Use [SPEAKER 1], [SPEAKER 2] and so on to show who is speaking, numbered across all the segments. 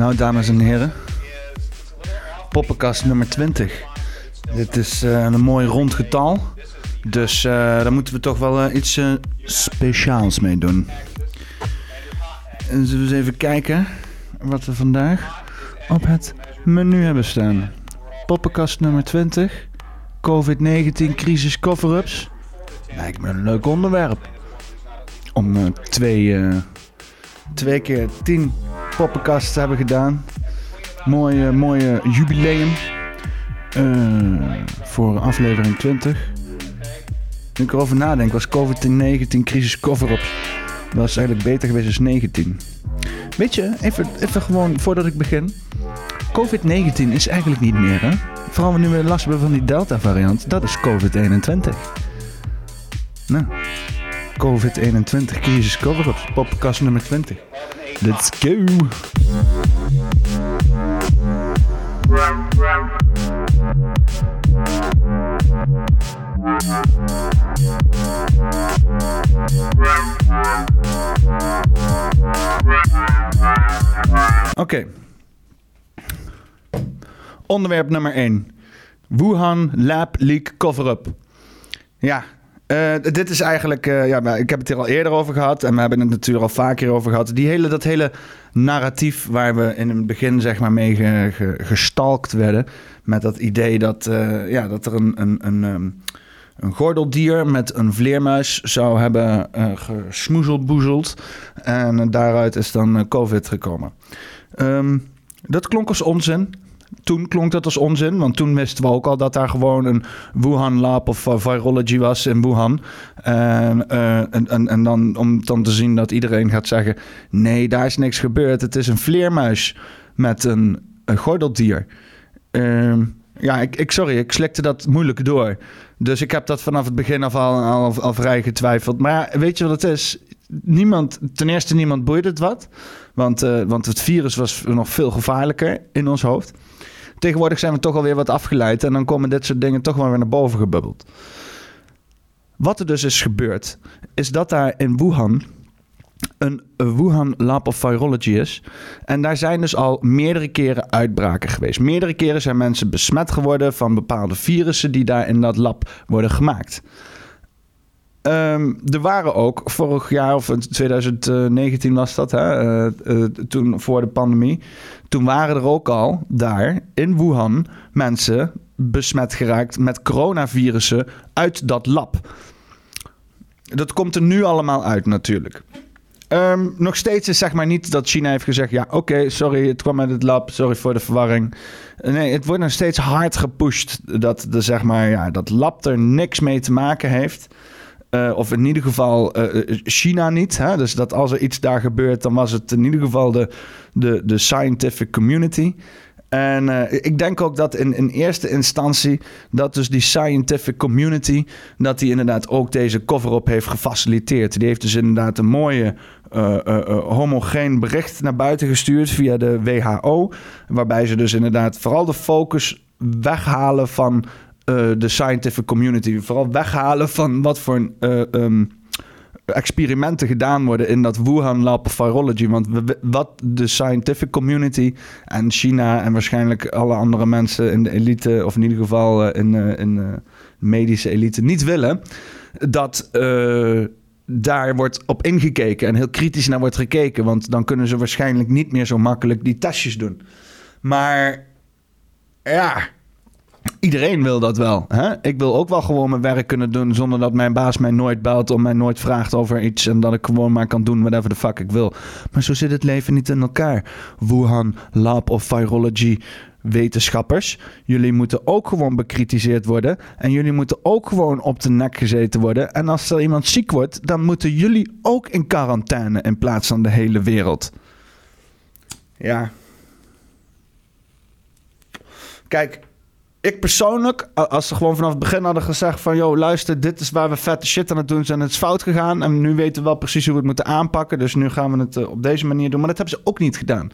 [SPEAKER 1] Nou, dames en heren. Poppenkast nummer 20. Dit is uh, een mooi rond getal. Dus uh, daar moeten we toch wel uh, iets speciaals mee doen. En zullen we eens even kijken wat we vandaag op het menu hebben staan. Poppenkast nummer 20. COVID-19 crisis cover-ups. Lijkt me een leuk onderwerp. Om twee, twee keer tien poppenkast hebben gedaan. Mooie, mooie jubileum. Uh, voor aflevering 20. Nu ik erover nadenk, was COVID-19 crisis cover-ups. was eigenlijk beter geweest als 19. Weet je, even, even gewoon voordat ik begin. COVID-19 is eigenlijk niet meer, hè? Vooral nu we last hebben van die Delta-variant. Dat is COVID-21. Nou, COVID-21 crisis cover-ups. Poppenkast nummer 20. Let's go! Oké. Okay. Onderwerp nummer 1. Wuhan Lab Leak Cover-up. Ja, uh, dit is eigenlijk, uh, ja, ik heb het hier al eerder over gehad en we hebben het natuurlijk al vaker over gehad. Die hele, dat hele narratief waar we in het begin zeg maar mee ge, ge, gestalkt werden. Met dat idee dat, uh, ja, dat er een, een, een, um, een gordeldier met een vleermuis zou hebben gesmoezelboezeld. En daaruit is dan COVID gekomen. Um, dat klonk als onzin toen klonk dat als onzin, want toen wisten we ook al dat daar gewoon een Wuhan Lab of Virology was in Wuhan. En, uh, en, en, en, dan om dan te zien dat iedereen gaat zeggen: nee, daar is niks gebeurd. Het is een vleermuis met een, gordeldier. Uh, ja, ik, ik, sorry, ik slikte dat moeilijk door. Dus ik heb dat vanaf het begin af al, al, al vrij getwijfeld. Maar weet je wat het is? Niemand, ten eerste niemand boeide het wat. Want, uh, want het virus was nog veel gevaarlijker in ons hoofd. Tegenwoordig zijn we toch alweer wat afgeleid en dan komen dit soort dingen toch wel weer naar boven gebubbeld. Wat er dus is gebeurd, is dat daar in Wuhan een Wuhan Lab of Virology is. En daar zijn dus al meerdere keren uitbraken geweest. Meerdere keren zijn mensen besmet geworden van bepaalde virussen die daar in dat lab worden gemaakt. Um, er waren ook vorig jaar, of 2019 was dat, hè, uh, uh, toen voor de pandemie. Toen waren er ook al daar in Wuhan mensen besmet geraakt met coronavirussen uit dat lab. Dat komt er nu allemaal uit natuurlijk. Um, nog steeds is zeg maar niet dat China heeft gezegd: ja, oké, sorry, het kwam uit het lab, sorry voor de verwarring. Nee, het wordt nog steeds hard gepusht dat, de, zeg maar, ja, dat lab er niks mee te maken heeft. Uh, of in ieder geval uh, China niet. Hè? Dus dat als er iets daar gebeurt, dan was het in ieder geval de, de, de scientific community. En ik denk ook dat in, in eerste instantie dat dus die scientific community, dat die inderdaad ook deze cover-up heeft gefaciliteerd. Die heeft dus inderdaad een mooie homogeen bericht naar buiten gestuurd via de WHO. Waarbij ze dus inderdaad vooral de focus weghalen van de scientific community. Vooral weghalen van wat voor uh, um, experimenten gedaan worden in dat Wuhan Lab of Virology. Want wat de scientific community en China en waarschijnlijk alle andere mensen in de elite, of in ieder geval in, in de medische elite, niet willen, dat daar wordt op ingekeken en heel kritisch naar wordt gekeken. Want dan kunnen ze waarschijnlijk niet meer zo makkelijk die testjes doen. Maar ja, Iedereen wil dat wel. Hè? Ik wil ook wel gewoon mijn werk kunnen doen zonder dat mijn baas mij nooit belt of mij nooit vraagt over iets en dat ik gewoon maar kan doen whatever the fuck ik wil. Maar zo zit het leven niet in elkaar. Wuhan Lab of Virology wetenschappers, jullie moeten ook gewoon bekritiseerd worden en jullie moeten ook gewoon op de nek gezeten worden. En als er iemand ziek wordt, dan moeten jullie ook in quarantaine in plaats van de hele wereld. Ja. Kijk, ik persoonlijk, als ze gewoon vanaf het begin hadden gezegd van... ...joh, luister, dit is waar we vette shit aan het doen zijn. Het is fout gegaan en nu weten we wel precies hoe we het moeten aanpakken. Dus nu gaan we het eh, op deze manier doen. Maar dat hebben ze ook niet gedaan.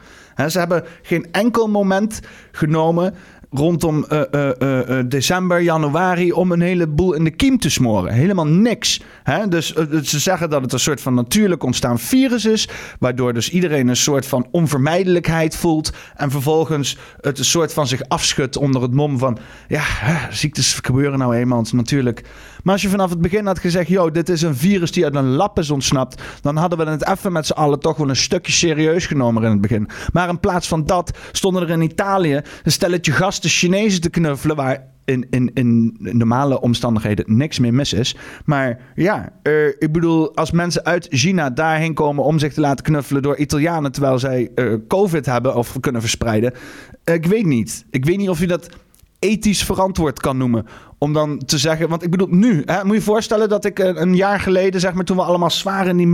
[SPEAKER 1] ze hebben geen enkel moment genomen rondom uh, uh, december, januari om een heleboel in de kiem te smoren. Helemaal niks. Hè? Dus ze zeggen dat het een soort van natuurlijk ontstaan virus is, waardoor dus iedereen een soort van onvermijdelijkheid voelt en vervolgens het een soort van zich afschudt onder het mom van ja, ziektes gebeuren nou eenmaal natuurlijk. Maar als je vanaf het begin had gezegd, joh, dit is een virus die uit een lap is ontsnapt, dan hadden we het even met z'n allen toch wel een stukje serieus genomen in het begin. Maar in plaats van dat stonden er in Italië een stelletje gasten Chinezen te knuffelen waar in, in, in normale omstandigheden niks meer mis is. Maar ja, uh, ik bedoel, als mensen uit China daarheen komen om zich te laten knuffelen door Italianen terwijl zij uh, COVID hebben of kunnen verspreiden. Uh, ik weet niet. Ik weet niet of je dat ethisch verantwoord kan noemen. Om dan te zeggen, want ik bedoel, nu, hè, moet je voorstellen dat ik een jaar geleden, zeg maar, toen we allemaal zwaar in die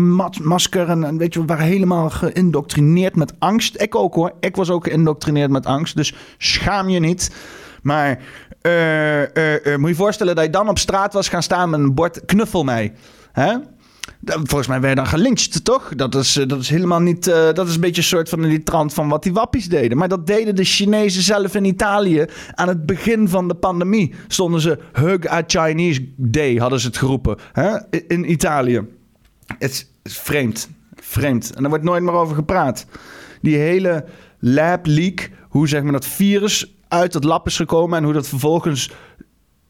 [SPEAKER 1] masker en, weet je, we waren helemaal geïndoctrineerd met angst. Ik ook hoor, ik was ook geïndoctrineerd met angst, dus schaam je niet. Maar uh, uh, moet je voorstellen dat je dan op straat was gaan staan met een bord knuffel mij. Hè? Volgens mij werd je dan gelincht, toch? Dat is, dat is helemaal niet. Uh, dat is een beetje een soort van die trant van wat die wappies deden. Maar dat deden de Chinezen zelf in Italië. Aan het begin van de pandemie stonden ze Hug a Chinese Day, hadden ze het geroepen. Hè? In Italië. Het is vreemd. Vreemd. En daar wordt nooit meer over gepraat. Die hele lab leak, hoe zeg maar dat virus uit het lab is gekomen en hoe dat vervolgens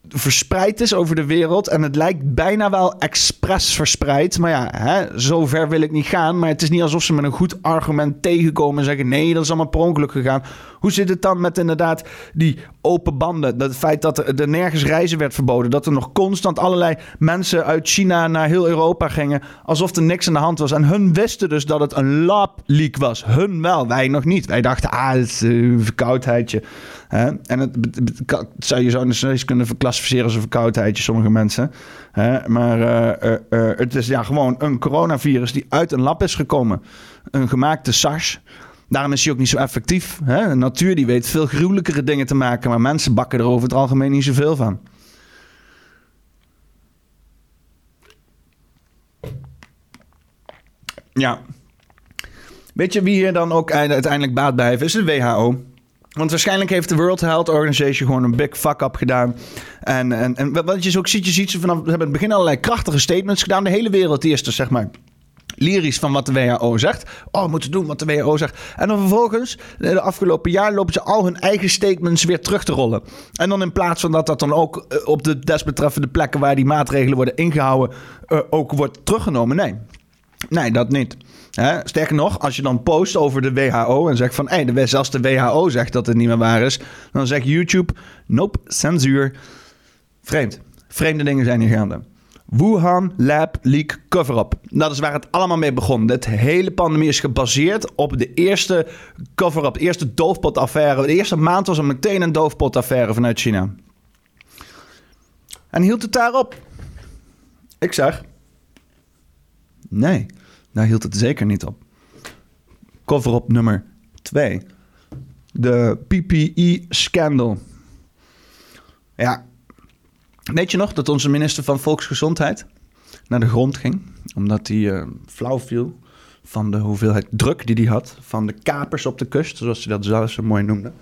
[SPEAKER 1] verspreid is over de wereld. En het lijkt bijna wel expres verspreid. Maar ja, hè, zo ver wil ik niet gaan. Maar het is niet alsof ze met een goed argument tegenkomen en zeggen: nee, dat is allemaal per ongeluk gegaan. Hoe zit het dan met inderdaad die open banden? Dat het feit dat er, er nergens reizen werd verboden. Dat er nog constant allerlei mensen uit China naar heel Europa gingen. Alsof er niks aan de hand was. En hun wisten dus dat het een lab leak was. Hun wel, wij nog niet. Wij dachten: ah, het is een verkoudheidje. En het, zou je zo eens kunnen verklassificeren als een verkoudheidje, sommige mensen. Maar uh, uh, het is ja, gewoon een coronavirus die uit een lab is gekomen. Een gemaakte SARS. Daarom is hij ook niet zo effectief. Hè? Natuur die weet veel gruwelijkere dingen te maken, maar mensen bakken er over het algemeen niet zoveel van. Ja. Weet je wie hier dan ook uiteindelijk baat bij heeft? Is de WHO. Want waarschijnlijk heeft de World Health Organization gewoon een big fuck-up gedaan. En, en, en wat je ook ziet, je ziet ze vanaf we hebben het begin allerlei krachtige statements gedaan. De hele wereld dus zeg maar lyrisch van wat de WHO zegt. Oh, we moeten doen wat de WHO zegt. En dan vervolgens, de afgelopen jaar, lopen ze al hun eigen statements weer terug te rollen. En dan in plaats van dat dat dan ook eh, op de desbetreffende plekken waar die maatregelen worden ingehouden, uh, ook wordt teruggenomen. Nee. Nee, dat niet. Hè? Sterker nog, als je dan post over de WHO en zegt van... Hey, de, zelfs de WHO zegt dat het niet meer waar is... dan zegt YouTube, nope, censuur. Vreemd. Vreemde dingen zijn hier gaande. Wuhan Lab Leak Cover-up. Dat is waar het allemaal mee begon. De hele pandemie is gebaseerd op de eerste cover-up, de eerste doofpotaffaire. De eerste maand was er meteen een doofpotaffaire vanuit China. En hield het daarop? Ik zeg... Nee. Daar hield het zeker niet op. Cover-up nummer 2. De PPE-scandal. Ja. Weet je nog dat onze minister van Volksgezondheid naar de grond ging? Omdat hij uh, flauw viel van de hoeveelheid druk die hij had. Van de kapers op de kust, zoals hij dat zelf zo mooi noemde.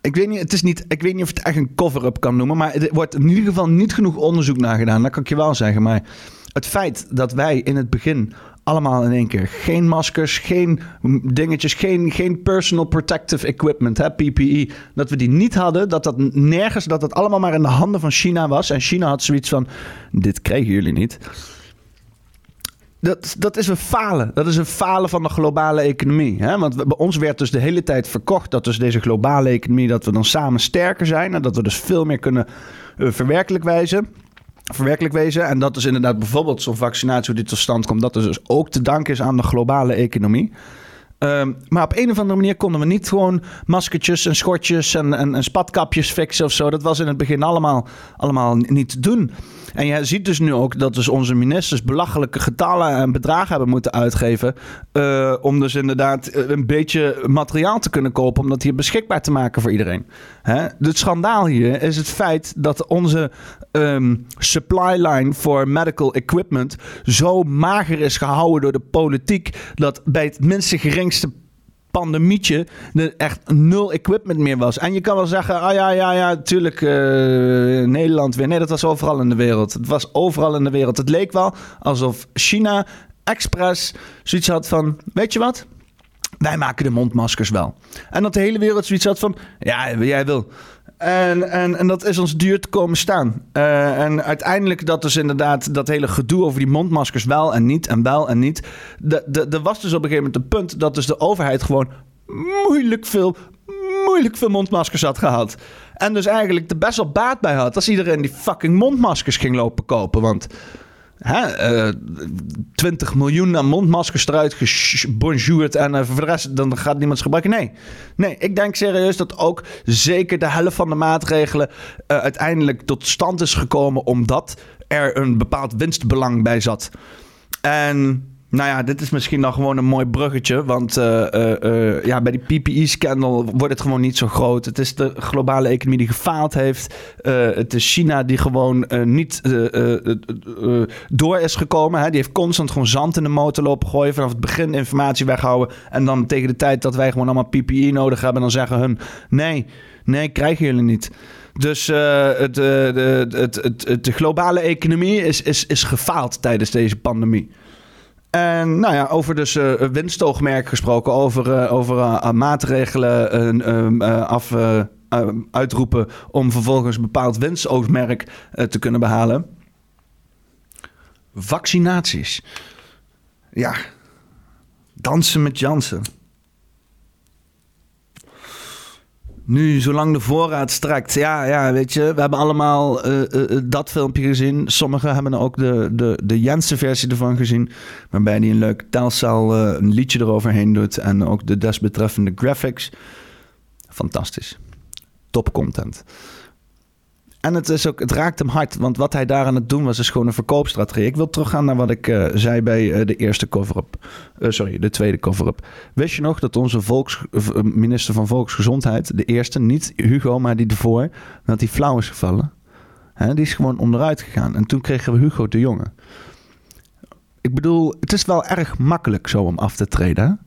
[SPEAKER 1] Ik weet, niet, het is niet, ik weet niet of het echt een cover-up kan noemen. Maar er wordt in ieder geval niet genoeg onderzoek naar gedaan. Dat kan ik je wel zeggen. Maar het feit dat wij in het begin allemaal in één keer geen maskers, geen dingetjes, geen, geen personal protective equipment, hè, PPE, dat we die niet hadden, dat dat nergens, dat het allemaal maar in de handen van China was. En China had zoiets van: dit kregen jullie niet. Dat, dat is een falen. Dat is een falen van de globale economie. Hè? Want bij ons werd dus de hele tijd verkocht dat dus deze globale economie, dat we dan samen sterker zijn en dat we dus veel meer kunnen uh, verwerkelijk wijzen verwerkelijk wezen. En dat is inderdaad bijvoorbeeld zo'n vaccinatie hoe die tot stand komt. Dat dus ook te danken is aan de globale economie. Um, maar op een of andere manier konden we niet gewoon maskertjes en schortjes en, en, en, spatkapjes fixen of zo. Dat was in het begin allemaal, allemaal niet te doen. En je ziet dus nu ook dat dus onze ministers belachelijke getallen en bedragen hebben moeten uitgeven. Uh, om dus inderdaad eh, een beetje materiaal te kunnen kopen. Om dat hier beschikbaar te maken voor iedereen. Hè? Het schandaal hier is het feit dat onze um, supply line voor medical equipment zo mager is gehouden door de politiek. Dat bij het minste pandemietje er echt nul equipment meer was. En je kan wel zeggen, ah ja, ja, ja, natuurlijk uh, Nederland weer. Nee, dat was overal in de wereld. Het was overal in de wereld. Het leek wel alsof China expres zoiets had van, weet je wat? Wij maken de mondmaskers wel. En dat de hele wereld zoiets had van, ja, jij wil. En, en, en dat is ons duur te komen staan. Uh, en uiteindelijk dat dus inderdaad dat hele gedoe over die mondmaskers wel en niet en wel en niet. Er was dus op een gegeven moment een punt dat dus de overheid gewoon moeilijk veel, moeilijk veel mondmaskers had gehad. En dus eigenlijk er best wel baat bij had als iedereen die fucking mondmaskers ging lopen kopen. Want hè, uh, 20 miljoen aan mondmaskers eruit gebonjourd en uh, de rest dan gaat niemand gebruiken. Nee. nee, ik denk serieus dat ook zeker de helft van de maatregelen uh, uiteindelijk tot stand is gekomen omdat er een bepaald winstbelang bij zat. En nou ja, dit is misschien dan gewoon een mooi bruggetje. Want uh, uh, ja, bij die PPE-scandal wordt het gewoon niet zo groot. Het is de globale economie die gefaald heeft. het is China die gewoon niet door is gekomen. Hè. Die heeft constant gewoon zand in de motor lopen gooien. Vanaf het begin informatie weghouden. En dan tegen de tijd dat wij gewoon allemaal PPE nodig hebben... dan zeggen hun, nee, nee, krijgen jullie niet. Dus het, de, het, het, de globale economie is, is, is gefaald tijdens deze pandemie. En nou ja, over dus uh, winstoogmerk gesproken, over, uh, over uh, maatregelen af, uitroepen om vervolgens een bepaald winstoogmerk te kunnen behalen. Vaccinaties. Ja, dansen met Jansen. Nu, zolang de voorraad strekt. Ja, ja, weet je, we hebben allemaal uh, uh, dat filmpje gezien. Sommigen hebben ook de, de, de Jensen-versie ervan gezien. Waarbij hij een leuk uh, een liedje eroverheen doet. En ook de desbetreffende graphics. Fantastisch. Top content. En het, is ook, het raakt hem hard, want wat hij daar aan het doen was, is gewoon een verkoopstrategie. Ik wil teruggaan naar wat ik uh, zei bij uh, de eerste cover-up. Uh, sorry, de tweede cover-up. Wist je nog dat onze volks, minister van Volksgezondheid, de eerste, niet Hugo, maar die ervoor, dat hij flauw is gevallen? Hè, die is gewoon onderuit gegaan. En toen kregen we Hugo de Jonge. Ik bedoel, het is wel erg makkelijk zo om af te treden.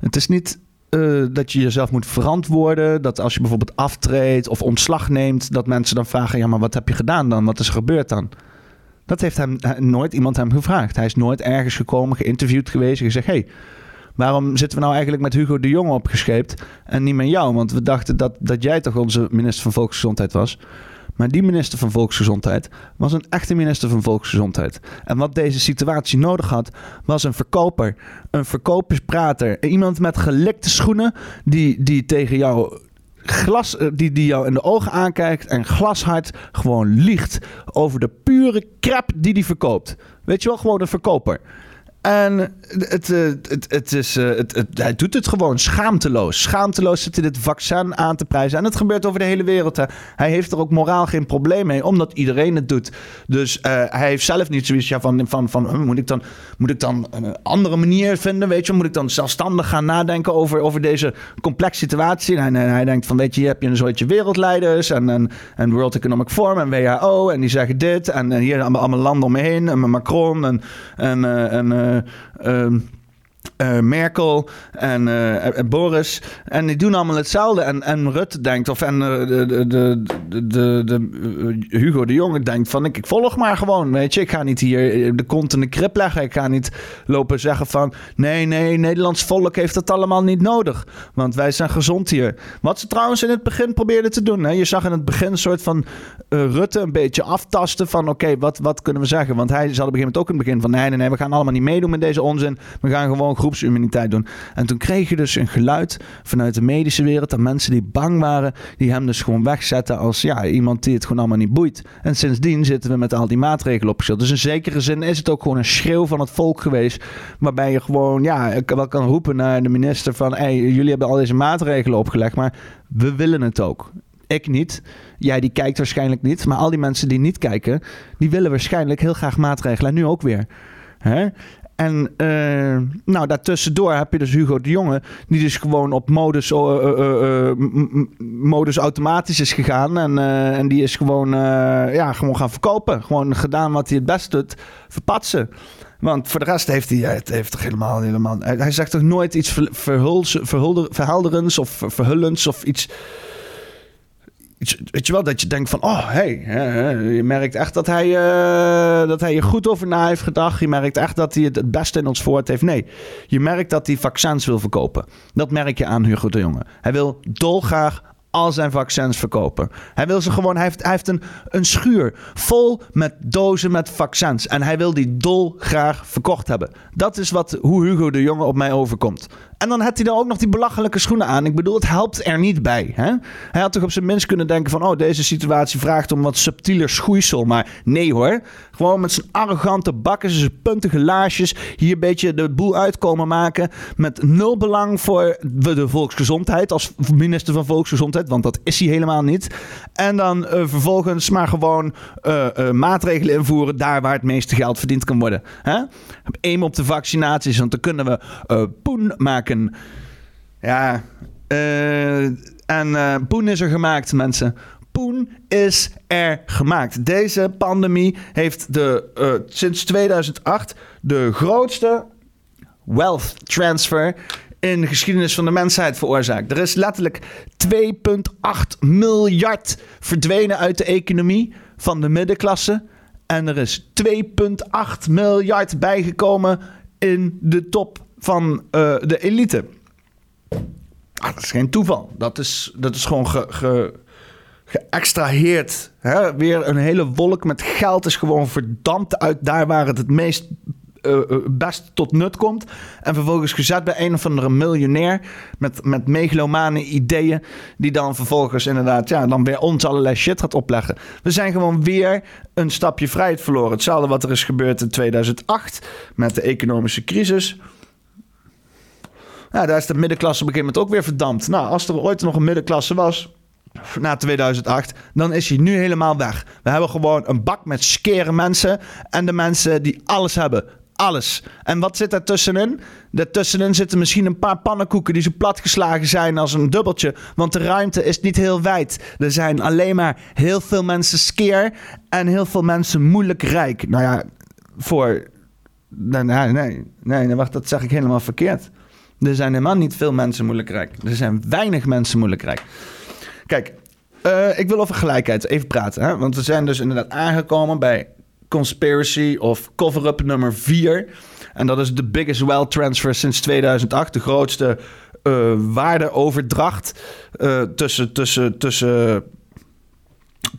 [SPEAKER 1] Het is niet uh, dat je jezelf moet verantwoorden. Dat als je bijvoorbeeld aftreedt of ontslag neemt, dat mensen dan vragen: ja, maar wat heb je gedaan dan? Wat is er gebeurd dan? Dat heeft hem nooit iemand hem gevraagd. Hij is nooit ergens gekomen, geïnterviewd geweest en gezegd: hey, waarom zitten we nou eigenlijk met Hugo de Jonge opgescheept en niet met jou? Want we dachten dat, dat jij toch onze minister van Volksgezondheid was. Maar die minister van Volksgezondheid was een echte minister van Volksgezondheid. En wat deze situatie nodig had, was een verkoper. Een verkopersprater. Iemand met gelikte schoenen die, die tegen jou glas, eh, die, die jou in de ogen aankijkt en glashard gewoon liegt over de pure crap die hij verkoopt. Weet je wel, gewoon een verkoper. En het, eh, het, het is, eh, het, het, hij doet het gewoon schaamteloos. Schaamteloos zit hij dit vaccin aan te prijzen. En het gebeurt over de hele wereld. Hè. Hij heeft er ook moraal geen probleem mee, omdat iedereen het doet. Dus uh, hij heeft zelf niet zoiets ja, van, van, van moet, ik dan, moet ik dan een andere manier vinden? Weet je, moet ik dan zelfstandig gaan nadenken over, over deze complexe situatie? En hij, denkt van, weet je, hier heb je een soortje wereldleiders en, en, en World Economic Forum en WHO en die zeggen dit. En, hier allemaal, allemaal landen omheen en Macron en, en, en uh, uh, Merkel en uh, Boris. En die doen allemaal hetzelfde. En, en Rutte denkt, of en uh, de, de, de, de, Hugo de Jonge denkt van... Ik, ik, volg maar gewoon, weet je. Ik ga niet hier de kont in de krip leggen. Ik ga niet lopen zeggen van... Nee, nee, Nederlands volk heeft dat allemaal niet nodig. Want wij zijn gezond hier. Wat ze trouwens in het begin probeerden te doen. Hè? Je zag in het begin een soort van Rutte een beetje aftasten van... Oké, wat, wat kunnen we zeggen? Want hij zat op een gegeven moment ook in het begin van... Nee, nee, nee, we gaan allemaal niet meedoen met deze onzin. We gaan gewoon groepsimmuniteit doen. En toen kreeg je dus een geluid vanuit de medische wereld. Dat mensen die bang waren, die hem dus gewoon wegzetten als ja, iemand die het gewoon allemaal niet boeit. En sindsdien zitten we met al die maatregelen opgesteld. Dus in zekere zin is het ook gewoon een schreeuw van het volk geweest. Waarbij je gewoon ja, wel kan roepen naar de minister van hey, jullie hebben al deze maatregelen opgelegd, maar we willen het ook. Ik niet. Jij die kijkt waarschijnlijk niet. Maar al die mensen die niet kijken, die willen waarschijnlijk heel graag maatregelen. En nu ook weer. Hè? En uh, nou, daartussendoor heb je dus Hugo de Jonge, die dus gewoon op modus, uh, modus automatisch is gegaan. En, en die is gewoon, ja, gewoon gaan verkopen. Gewoon gedaan wat hij het best doet, verpatsen. Want voor de rest heeft hij het heeft toch helemaal, helemaal... Hij zegt toch nooit iets verhuls, verhelderends of verhullends of iets weet je wel, dat je denkt van, oh, hey, je merkt echt dat hij, uh, dat hij er goed over na heeft gedacht. Je merkt echt dat hij het het beste in ons voort heeft. Nee, je merkt dat hij vaccins wil verkopen. Dat merk je aan Hugo de Jonge. Hij wil dolgraag al zijn vaccins verkopen. Hij wil ze gewoon, hij heeft, hij heeft een, een schuur vol met dozen met vaccins. En hij wil die dolgraag verkocht hebben. Dat is wat, hoe Hugo de Jonge op mij overkomt. En dan had hij dan ook nog die belachelijke schoenen aan. Ik bedoel, het helpt er niet bij. Hè? Hij had toch op zijn minst kunnen denken van... oh, deze situatie vraagt om wat subtieler schoeisel. Maar nee hoor. Gewoon met zijn arrogante bakken, zijn puntige laarsjes... hier een beetje de boel uitkomen maken... met nul belang voor de volksgezondheid... als minister van Volksgezondheid, want dat is hij helemaal niet. En dan uh, vervolgens maar gewoon uh, uh, maatregelen invoeren... daar waar het meeste geld verdiend kan worden. Hè? Aim op de vaccinaties, want dan kunnen we poen maken ja, uh, en uh, poen is er gemaakt, mensen. Poen is er gemaakt. Deze pandemie heeft de, uh, sinds 2008 de grootste wealth transfer in de geschiedenis van de mensheid veroorzaakt. Er is letterlijk 2,8 miljard verdwenen uit de economie van de middenklasse. En er is 2,8 miljard bijgekomen in de top van uh, de elite. Ah, dat is geen toeval. Dat is, dat is gewoon ge, ge, geëxtraheerd. Weer een hele wolk met geld is gewoon verdampt uit daar waar het het meest uh, best tot nut komt. En vervolgens gezet bij een of andere miljonair met, met megalomane ideeën. Die dan vervolgens inderdaad, ja, dan weer ons allerlei shit gaat opleggen. We zijn gewoon weer een stapje vrijheid verloren. Hetzelfde wat er is gebeurd in 2008 met de economische crisis. Ja, daar is de middenklasse op een gegeven moment ook weer verdampt. Nou, als er ooit nog een middenklasse was, na 2008, dan is hij nu helemaal weg. We hebben gewoon een bak met skere mensen en de mensen die alles hebben. Alles. En wat zit er tussenin? Daartussenin zitten misschien een paar pannenkoeken die zo platgeslagen zijn als een dubbeltje. Want de ruimte is niet heel wijd. Er zijn alleen maar heel veel mensen skeer en heel veel mensen moeilijk rijk. Nou ja, voor. Nee, nee, nee, nee, wacht, dat zeg ik helemaal verkeerd. Er zijn helemaal niet veel mensen moeilijk rijk. Er zijn weinig mensen moeilijk rijk. Kijk, uh, ik wil over gelijkheid even praten. Hè? Want we zijn dus inderdaad aangekomen bij conspiracy of cover-up nummer 4. En dat is de biggest wealth transfer sinds 2008. De grootste uh, waardeoverdracht uh, tussen, tussen, tussen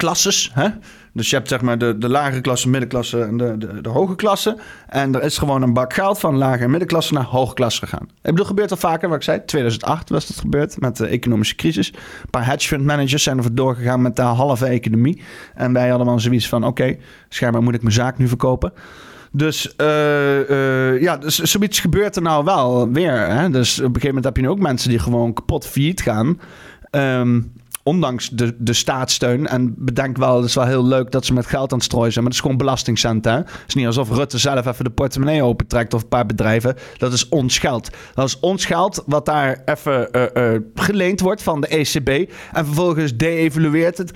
[SPEAKER 1] klasses. Hè? Dus je hebt zeg maar de, de lagere klasse, middenklasse en de, de, de hoge klasse. En er is gewoon een bak geld van lage en middenklasse naar hoge klasse gegaan. Ik bedoel, gebeurt al vaker, wat ik zei. 2008 was dat gebeurd met de economische crisis. Een paar hedge fund managers zijn er doorgegaan met de halve economie. En wij hadden dan zoiets van, oké, okay, schijnbaar moet ik mijn zaak nu verkopen. Dus uh, uh, ja, dus zoiets gebeurt er nou wel weer. Hè? Dus op een gegeven moment heb je nu ook mensen die gewoon kapot failliet gaan. Um, ondanks de, de staatssteun. En bedenk wel, het is wel heel leuk dat ze met geld aan het strooien zijn. Maar het is gewoon belastingcenten. Het is niet alsof Rutte zelf even de portemonnee opentrekt of een paar bedrijven. Dat is ons geld. Dat is ons geld wat daar even uh, uh, geleend wordt van de ECB. En vervolgens de-evalueert het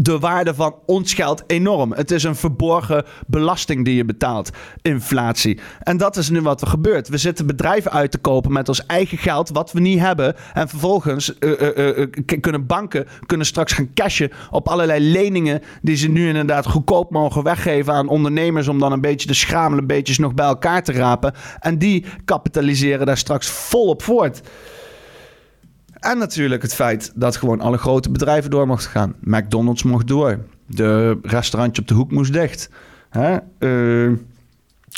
[SPEAKER 1] de waarde van ons geld enorm. Het is een verborgen belasting die je betaalt. Inflatie. En dat is nu wat er gebeurt. We zitten bedrijven uit te kopen met ons eigen geld, wat we niet hebben. En vervolgens uh, uh, uh, kunnen banken kunnen straks gaan cashen op allerlei leningen. die ze nu inderdaad goedkoop mogen weggeven aan ondernemers. om dan een beetje de schamele beetjes nog bij elkaar te rapen. En die kapitaliseren daar straks volop voort. En natuurlijk het feit dat gewoon alle grote bedrijven door mochten gaan. McDonald's mocht door. De restaurantje op de hoek moest dicht. Hè? Uh,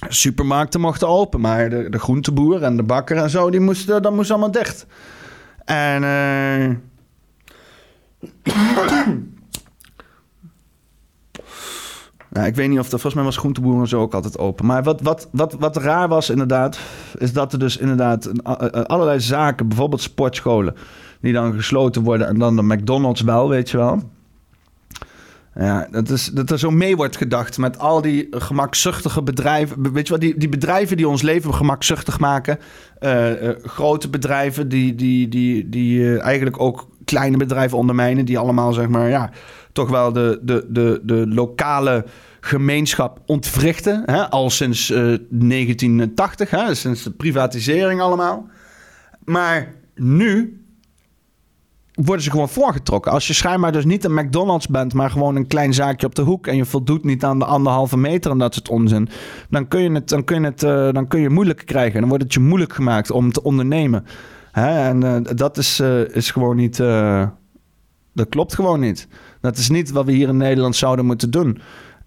[SPEAKER 1] supermarkten mochten open, maar de, de groenteboer en de bakker en zo, die moesten, dat moest allemaal dicht. En uh, Nou, ik weet niet of dat volgens mij was groenteboeren zo ook altijd open. Maar wat, wat, wat, wat raar was inderdaad, is dat er dus inderdaad allerlei zaken, bijvoorbeeld sportscholen, die dan gesloten worden en dan de McDonald's wel, weet je wel. Ja, dat, is, dat er zo mee wordt gedacht met al die gemakzuchtige bedrijven. Weet je wat, die, die bedrijven die ons leven gemakzuchtig maken. Eh, eh, grote bedrijven die, die, die, die eh, eigenlijk ook kleine bedrijven ondermijnen. Die allemaal, zeg maar, ja, toch wel de, de, de, de lokale gemeenschap ontwrichten. Hè? Al sinds 1980, hè? sinds de privatisering allemaal. Maar nu worden ze gewoon voorgetrokken. Als je schijnbaar dus niet een McDonald's bent, maar gewoon een klein zaakje op de hoek en je voldoet niet aan de anderhalve meter en dat soort onzin, dan kun je het, dan kun je het, uh, dan kun je moeilijk krijgen. Dan wordt het je moeilijk gemaakt om te ondernemen. Hè? En uh, dat is, is gewoon niet. dat klopt gewoon niet. Dat is niet wat we hier in Nederland zouden moeten doen.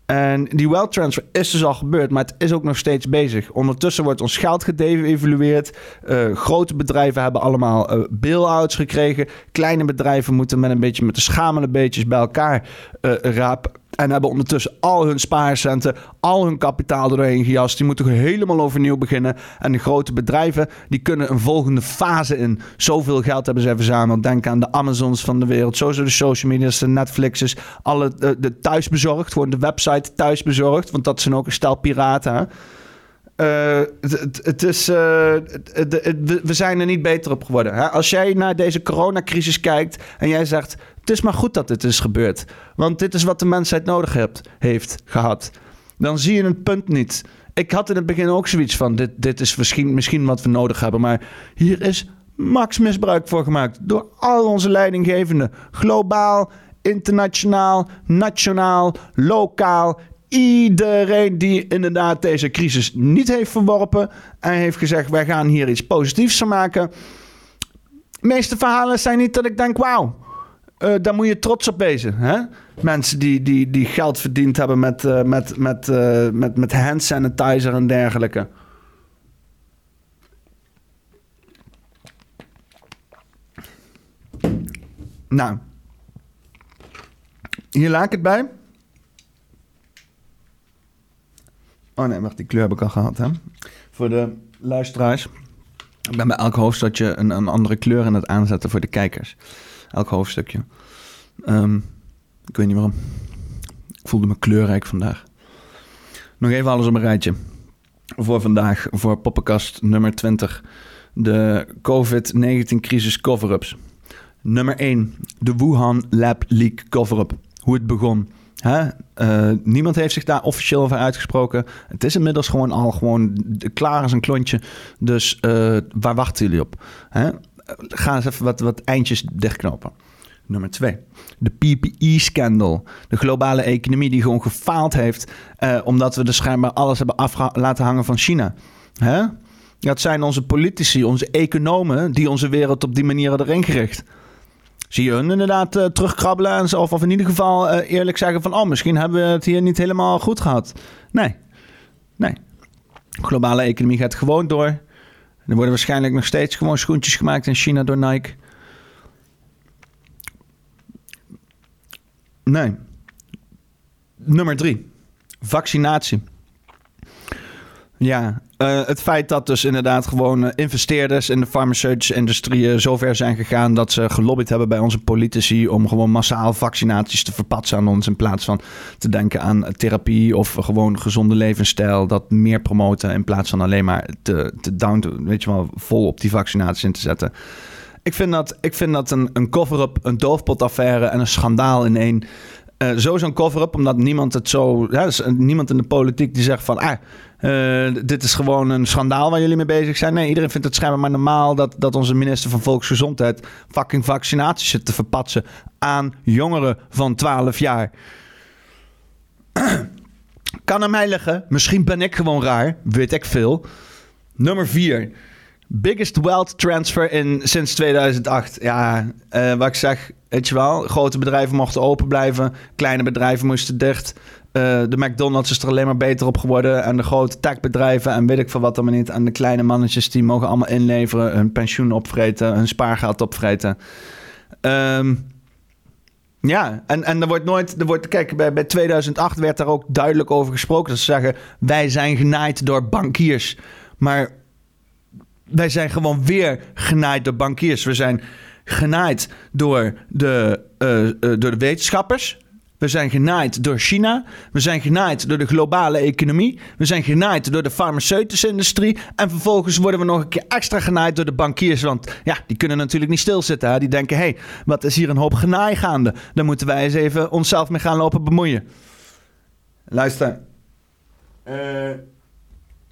[SPEAKER 1] En die wealth transfer is dus al gebeurd, maar het is ook nog steeds bezig. Ondertussen wordt ons geld gedevalueerd. Uh, grote bedrijven hebben allemaal uh, bail-outs gekregen. Kleine bedrijven moeten met een beetje met de schamele beetjes bij elkaar uh, rapen en hebben ondertussen al hun spaarcenten, al hun kapitaal doorheen gejast. Die moeten helemaal overnieuw beginnen. En de grote bedrijven die kunnen een volgende fase in. Zoveel geld hebben ze verzameld. Denk aan de Amazons van de wereld. Sowieso de social media's, de Netflixes. Alle de, de thuisbezorgd. Gewoon de website thuisbezorgd. Want dat zijn ook een stel piraten. Uh, het, het, is, het, we zijn er niet beter op geworden. Hè? Als jij naar deze coronacrisis kijkt en jij zegt: Het is maar goed dat dit is gebeurd, want dit is wat de mensheid nodig heeft, heeft gehad, dan zie je een punt niet. Ik had in het begin ook zoiets van: Dit, dit is misschien, misschien wat we nodig hebben, maar hier is max misbruik voor gemaakt door al onze leidinggevenden, globaal, internationaal, nationaal, lokaal iedereen die inderdaad deze crisis niet heeft verworpen en heeft gezegd: wij gaan hier iets positiefs van maken. De meeste verhalen zijn niet dat ik denk: wauw, uh, daar moet je trots op wezen. Hè? Mensen die, die, die geld verdiend hebben met, uh, met, met, uh, met, met hand sanitizer en dergelijke. Nou, hier laat ik het bij. Oh nee, wacht, die kleur heb ik al gehad. Hè? Voor de luisteraars. Ik ben bij elk hoofdstukje een, een andere kleur aan het aanzetten voor de kijkers. Elk hoofdstukje. Um, ik weet niet waarom. Ik voelde me kleurrijk vandaag. Nog even alles op een rijtje. Voor vandaag, voor poppenkast nummer 20. De COVID-19-crisis cover-ups. Nummer 1. De Wuhan Lab Leak cover-up. Hoe het begon. Hè? Uh, niemand heeft zich daar officieel over uitgesproken. Het is inmiddels gewoon al gewoon klaar als een klontje. Dus uh, waar wachten jullie op? Hè? Ga eens even wat, wat eindjes dichtknopen. Nummer twee, de PPE-scandal. De globale economie die gewoon gefaald heeft... Uh, omdat we de schijnbaar alles hebben af laten hangen van China. Hè? Dat zijn onze politici, onze economen... die onze wereld op die manier hadden ingericht zie je hun inderdaad uh, terugkrabbelen. En, of, of in ieder geval uh, eerlijk zeggen van... oh, misschien hebben we het hier niet helemaal goed gehad. Nee. Nee. De globale economie gaat gewoon door. Er worden waarschijnlijk nog steeds gewoon schoentjes gemaakt in China door Nike. Nee. Nummer drie. Vaccinatie. Ja, uh, het feit dat dus inderdaad gewoon uh, investeerders in de farmaceutische industrie uh, zover zijn gegaan dat ze gelobbyd hebben bij onze politici om gewoon massaal vaccinaties te verpatsen aan ons in plaats van te denken aan therapie of gewoon gezonde levensstijl, dat meer promoten in plaats van alleen maar te, te down, weet je wel, vol op die vaccinaties in te zetten. Ik vind dat, ik vind dat een, een cover-up, een doofpotaffaire en een schandaal in één. Zo zo'n cover-up, omdat niemand het zo. Dus niemand in de politiek die zegt van. Ah, uh, dit is gewoon een schandaal waar jullie mee bezig zijn. Nee, iedereen vindt het schijnbaar maar normaal dat, dat onze minister van Volksgezondheid fucking vaccinaties zit te verpatsen aan jongeren van 12 jaar. kan aan mij liggen. Misschien ben ik gewoon raar. Weet ik veel. Nummer 4. Biggest wealth transfer in sinds 2008. Ja, uh, wat ik zeg, weet je wel. Grote bedrijven mochten open blijven. Kleine bedrijven moesten dicht. Uh, de McDonald's is er alleen maar beter op geworden. En de grote techbedrijven en weet ik veel wat allemaal niet. En de kleine mannetjes die mogen allemaal inleveren. Hun pensioen opvreten, hun spaargeld opvreten. Um, ja, en, en er wordt nooit... Er wordt, kijk, bij, bij 2008 werd daar ook duidelijk over gesproken. Dat ze zeggen, wij zijn genaaid door bankiers. Maar wij zijn gewoon weer genaaid door bankiers. We zijn genaaid door de, uh, uh, door de wetenschappers We zijn genaaid door China. We zijn genaaid door de globale economie. We zijn genaaid door de farmaceutische industrie. En vervolgens worden we nog een keer extra genaaid door de bankiers. Want ja, die kunnen natuurlijk niet stilzitten. Hè? Die denken, hé, hey, wat is hier een hoop genaai gaande? Daar moeten wij eens even onszelf mee gaan lopen bemoeien. Luister. Eh...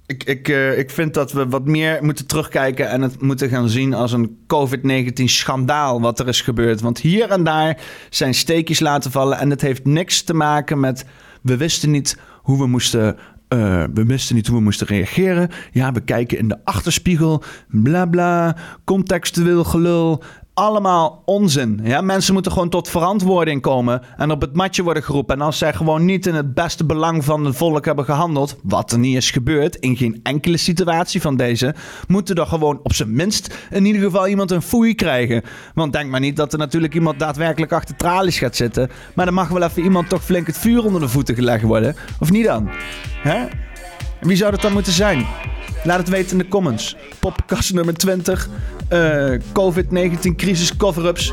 [SPEAKER 1] Ik, ik, uh, ik vind dat we wat meer moeten terugkijken en het moeten gaan zien als een COVID-19-schandaal wat er is gebeurd. Want hier en daar zijn steekjes laten vallen en het heeft niks te maken met we wisten niet hoe we moesten. Uh, we wisten niet hoe we moesten reageren. Ja, we kijken in de achterspiegel. Bla bla. Contextueel gelul allemaal onzin. Ja? Mensen moeten gewoon tot verantwoording komen en op het matje worden geroepen. En als zij gewoon niet in het beste belang van het volk hebben gehandeld, wat er niet is gebeurd in geen enkele situatie van deze, moeten er gewoon op zijn minst in ieder geval iemand een foei krijgen. Want denk maar niet dat er natuurlijk iemand daadwerkelijk achter tralies gaat zitten. Maar dan mag wel even iemand toch flink het vuur onder de voeten gelegd worden. Of niet dan? Hè? wie zou dat dan moeten zijn? Laat het weten in de comments. Poppenkast nummer 20. Uh, COVID-19 crisis cover-ups.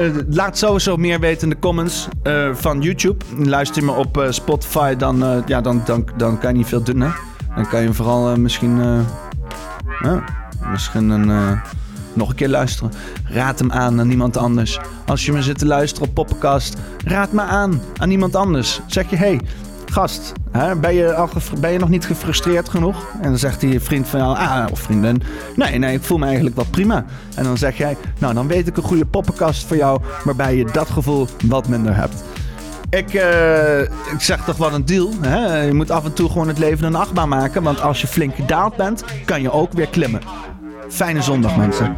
[SPEAKER 1] Uh, laat sowieso meer weten in de comments uh, van YouTube. Luister je me op Spotify, dan, ja, dan, dan, dan kan je niet veel doen. Hè? Dan kan je vooral misschien, misschien een, nog een keer luisteren. Raad hem aan aan niemand anders. Als je me zit te luisteren op Poppenkast, raad me aan aan iemand anders. Zeg je, hey, gast, hè, ben, je al ben je nog niet gefrustreerd genoeg? En dan zegt die vriend van jou, ah, of vriendin, nee, nee, ik voel me eigenlijk wel prima. En dan zeg jij, nou, dan weet ik een goede poppenkast voor jou, waarbij je dat gevoel wat minder hebt. Ik, uh, ik zeg toch wel een deal. Hè? Je moet af en toe gewoon het leven een achtbaan maken. Want als je flink gedaald bent, kan je ook weer klimmen. Fijne zondag, mensen.